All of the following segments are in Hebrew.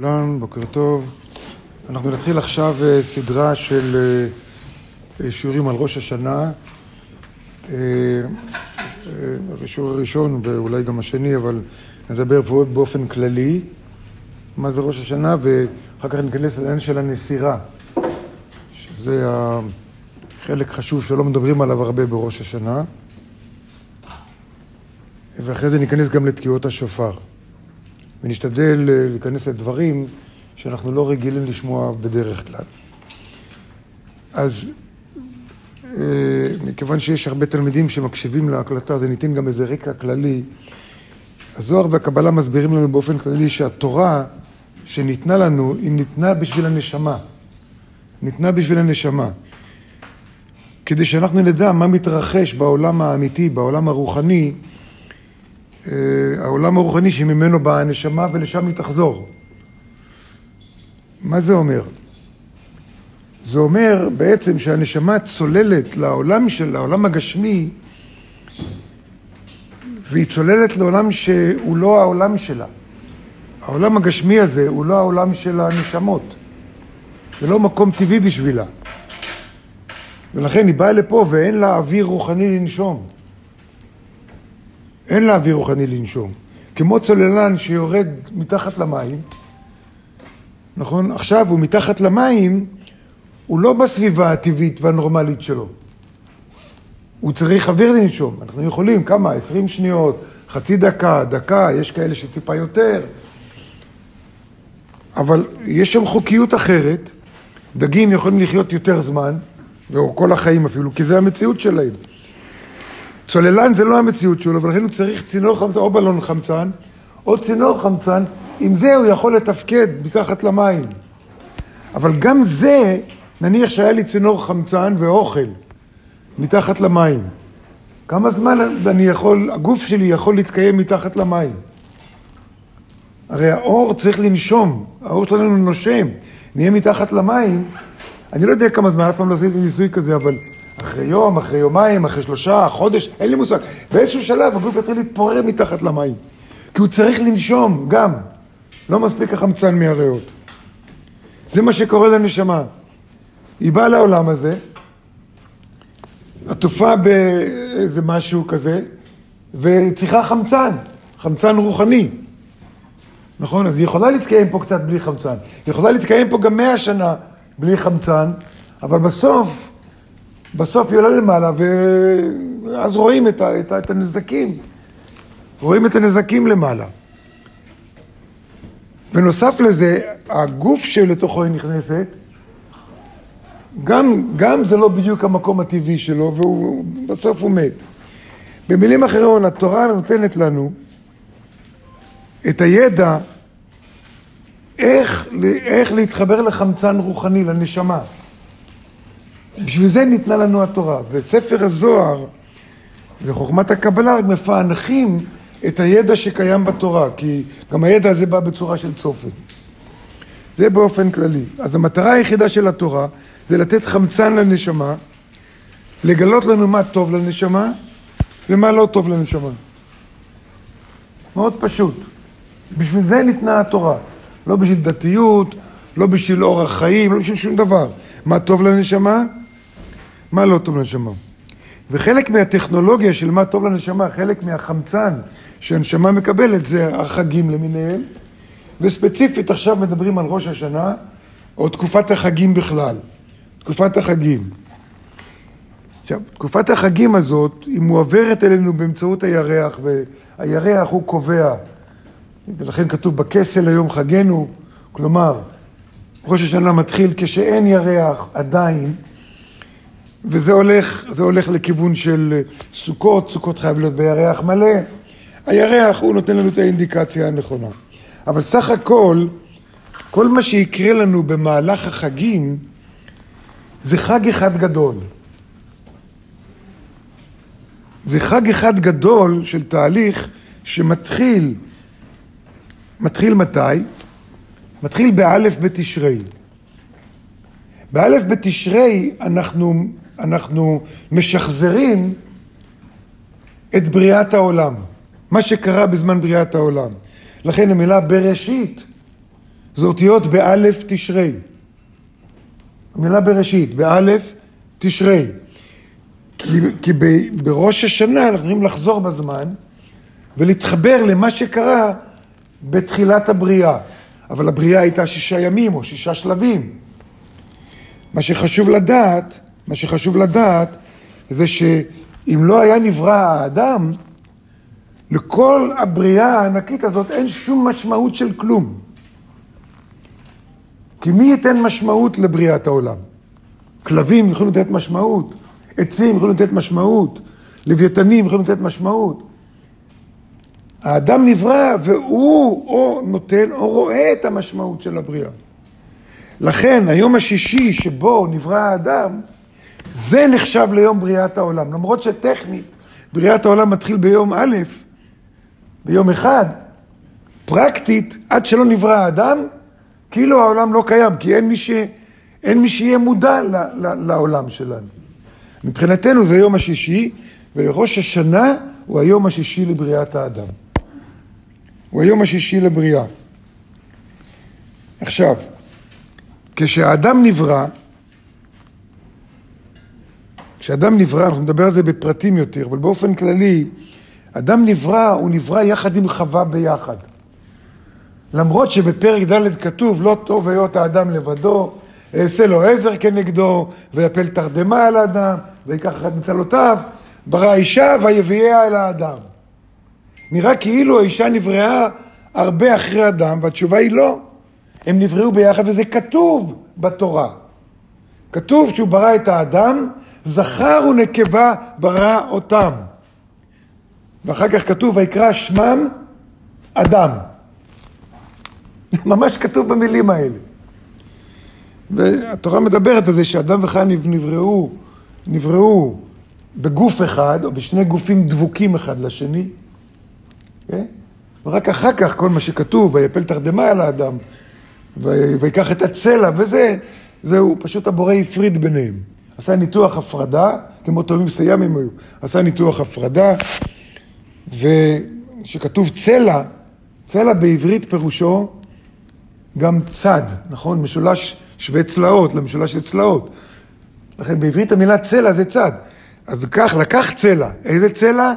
שלום, בוקר טוב. אנחנו נתחיל עכשיו אה, סדרה של אה, שיעורים על ראש השנה. אה, השיעור הראשון ואולי גם השני, אבל נדבר באופן כללי מה זה ראש השנה, ואחר כך ניכנס לעניין של הנסירה, שזה החלק חשוב שלא מדברים עליו הרבה בראש השנה. ואחרי זה ניכנס גם לתקיעות השופר. ונשתדל אה, להיכנס לדברים שאנחנו לא רגילים לשמוע בדרך כלל. אז אה, מכיוון שיש הרבה תלמידים שמקשיבים להקלטה, זה ניתן גם איזה רקע כללי. הזוהר והקבלה מסבירים לנו באופן כללי שהתורה שניתנה לנו, היא ניתנה בשביל הנשמה. ניתנה בשביל הנשמה. כדי שאנחנו נדע מה מתרחש בעולם האמיתי, בעולם הרוחני, העולם הרוחני שממנו באה הנשמה ולשם היא תחזור. מה זה אומר? זה אומר בעצם שהנשמה צוללת לעולם של, לעולם הגשמי והיא צוללת לעולם שהוא לא העולם שלה. העולם הגשמי הזה הוא לא העולם של הנשמות. זה לא מקום טבעי בשבילה. ולכן היא באה לפה ואין לה אוויר רוחני לנשום. אין לה אוויר רוחני לנשום. כמו צוללן שיורד מתחת למים, נכון? עכשיו הוא מתחת למים, הוא לא בסביבה הטבעית והנורמלית שלו. הוא צריך אוויר לנשום. אנחנו יכולים, כמה? עשרים שניות, חצי דקה, דקה, יש כאלה שטיפה יותר. אבל יש שם חוקיות אחרת. דגים יכולים לחיות יותר זמן, או כל החיים אפילו, כי זה המציאות שלהם. צוללן זה לא המציאות שלו, ולכן הוא צריך צינור חמצן או בלון חמצן, או צינור חמצן, עם זה הוא יכול לתפקד מתחת למים. אבל גם זה, נניח שהיה לי צינור חמצן ואוכל מתחת למים, כמה זמן אני יכול, הגוף שלי יכול להתקיים מתחת למים? הרי האור צריך לנשום, האור שלנו נושם, נהיה מתחת למים, אני לא יודע כמה זמן, אף פעם לא עשיתי ניסוי כזה, אבל אחרי יום, אחרי יומיים, אחרי שלושה, חודש, אין לי מושג. באיזשהו שלב הגוף יתחיל להתפורר מתחת למים. כי הוא צריך לנשום גם. לא מספיק החמצן מהריאות. זה מה שקורה לנשמה. היא באה לעולם הזה, עטופה באיזה משהו כזה, וצריכה חמצן, חמצן רוחני. נכון? אז היא יכולה להתקיים פה קצת בלי חמצן. היא יכולה להתקיים פה גם מאה שנה בלי חמצן, אבל בסוף בסוף היא עולה למעלה, ואז רואים את, ה, את, ה, את הנזקים. רואים את הנזקים למעלה. ונוסף לזה, הגוף שלתוכו היא נכנסת, גם, גם זה לא בדיוק המקום הטבעי שלו, ובסוף הוא מת. במילים אחרות, התורה נותנת לנו את הידע איך, איך להתחבר לחמצן רוחני, לנשמה. בשביל זה ניתנה לנו התורה. וספר הזוהר וחוכמת הקבלה רק מפענחים את הידע שקיים בתורה, כי גם הידע הזה בא בצורה של צופן. זה באופן כללי. אז המטרה היחידה של התורה זה לתת חמצן לנשמה, לגלות לנו מה טוב לנשמה ומה לא טוב לנשמה. מאוד פשוט. בשביל זה ניתנה התורה. לא בשביל דתיות, לא בשביל אורח חיים, לא בשביל שום דבר. מה טוב לנשמה מה לא טוב לנשמה. וחלק מהטכנולוגיה של מה טוב לנשמה, חלק מהחמצן שהנשמה מקבלת זה החגים למיניהם, וספציפית עכשיו מדברים על ראש השנה, או תקופת החגים בכלל, תקופת החגים. עכשיו, תקופת החגים הזאת, היא מועברת אלינו באמצעות הירח, והירח הוא קובע, ולכן כתוב בכסל היום חגנו, כלומר, ראש השנה מתחיל כשאין ירח עדיין, וזה הולך, הולך לכיוון של סוכות, סוכות חייב להיות בירח מלא. הירח הוא נותן לנו את האינדיקציה הנכונה. אבל סך הכל, כל מה שיקרה לנו במהלך החגים זה חג אחד גדול. זה חג אחד גדול של תהליך שמתחיל, מתחיל מתי? מתחיל באלף בתשרי. באלף בתשרי אנחנו אנחנו משחזרים את בריאת העולם, מה שקרה בזמן בריאת העולם. לכן המילה בראשית זה אותיות באלף תשרי. המילה בראשית, באלף תשרי. כי, כי בראש השנה אנחנו יכולים לחזור בזמן ולהתחבר למה שקרה בתחילת הבריאה. אבל הבריאה הייתה שישה ימים או שישה שלבים. מה שחשוב לדעת, מה שחשוב לדעת זה שאם לא היה נברא האדם, לכל הבריאה הענקית הזאת אין שום משמעות של כלום. כי מי ייתן משמעות לבריאת העולם? כלבים יכולים לתת משמעות, עצים יכולים לתת משמעות, לוויתנים יכולים לתת משמעות. האדם נברא והוא או נותן או רואה את המשמעות של הבריאה. לכן היום השישי שבו נברא האדם, זה נחשב ליום בריאת העולם. למרות שטכנית בריאת העולם מתחיל ביום א', ביום אחד, פרקטית, עד שלא נברא האדם, כאילו העולם לא קיים, כי אין מי, ש... אין מי שיהיה מודע ל... ל... לעולם שלנו. מבחינתנו זה יום השישי, וראש השנה הוא היום השישי לבריאת האדם. הוא היום השישי לבריאה. עכשיו, כשהאדם נברא, כשאדם נברא, אנחנו נדבר על זה בפרטים יותר, אבל באופן כללי, אדם נברא, הוא נברא יחד עם חווה ביחד. למרות שבפרק ד' כתוב, לא טוב היות האדם לבדו, אעשה לו עזר כנגדו, ויפל תרדמה על האדם, ויקח אחד מצלותיו, ברא אישה ויביאה אל האדם. נראה כאילו האישה נבראה הרבה אחרי אדם, והתשובה היא לא. הם נבראו ביחד, וזה כתוב בתורה. כתוב שהוא ברא את האדם, זכר ונקבה ברא אותם. ואחר כך כתוב, ויקרא שמם אדם. ממש כתוב במילים האלה. והתורה מדברת על זה שאדם וחיה נבראו, נבראו בגוף אחד, או בשני גופים דבוקים אחד לשני, okay? כן? ורק אחר כך כל מה שכתוב, ויפל תרדמה על האדם, ויקח את הצלע, וזה, זהו, פשוט הבורא הפריד ביניהם. עשה ניתוח הפרדה, כמו טובים סיימים היו, עשה ניתוח הפרדה, וכשכתוב צלע, צלע בעברית פירושו גם צד, נכון? משולש שווה צלעות, למשולש של צלעות. לכן בעברית המילה צלע זה צד. אז כך, לקח צלע. איזה צלע?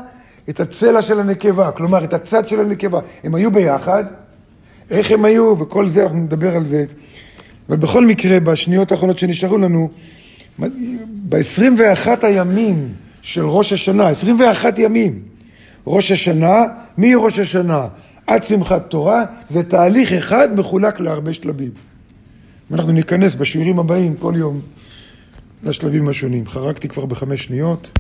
את הצלע של הנקבה, כלומר את הצד של הנקבה. הם היו ביחד, איך הם היו, וכל זה, אנחנו נדבר על זה. אבל בכל מקרה, בשניות האחרונות שנשארו לנו, ב-21 הימים של ראש השנה, 21 ימים, ראש השנה, מראש השנה עד שמחת תורה, זה תהליך אחד מחולק להרבה שלבים. ואנחנו ניכנס בשיעורים הבאים כל יום לשלבים השונים. חרגתי כבר בחמש שניות.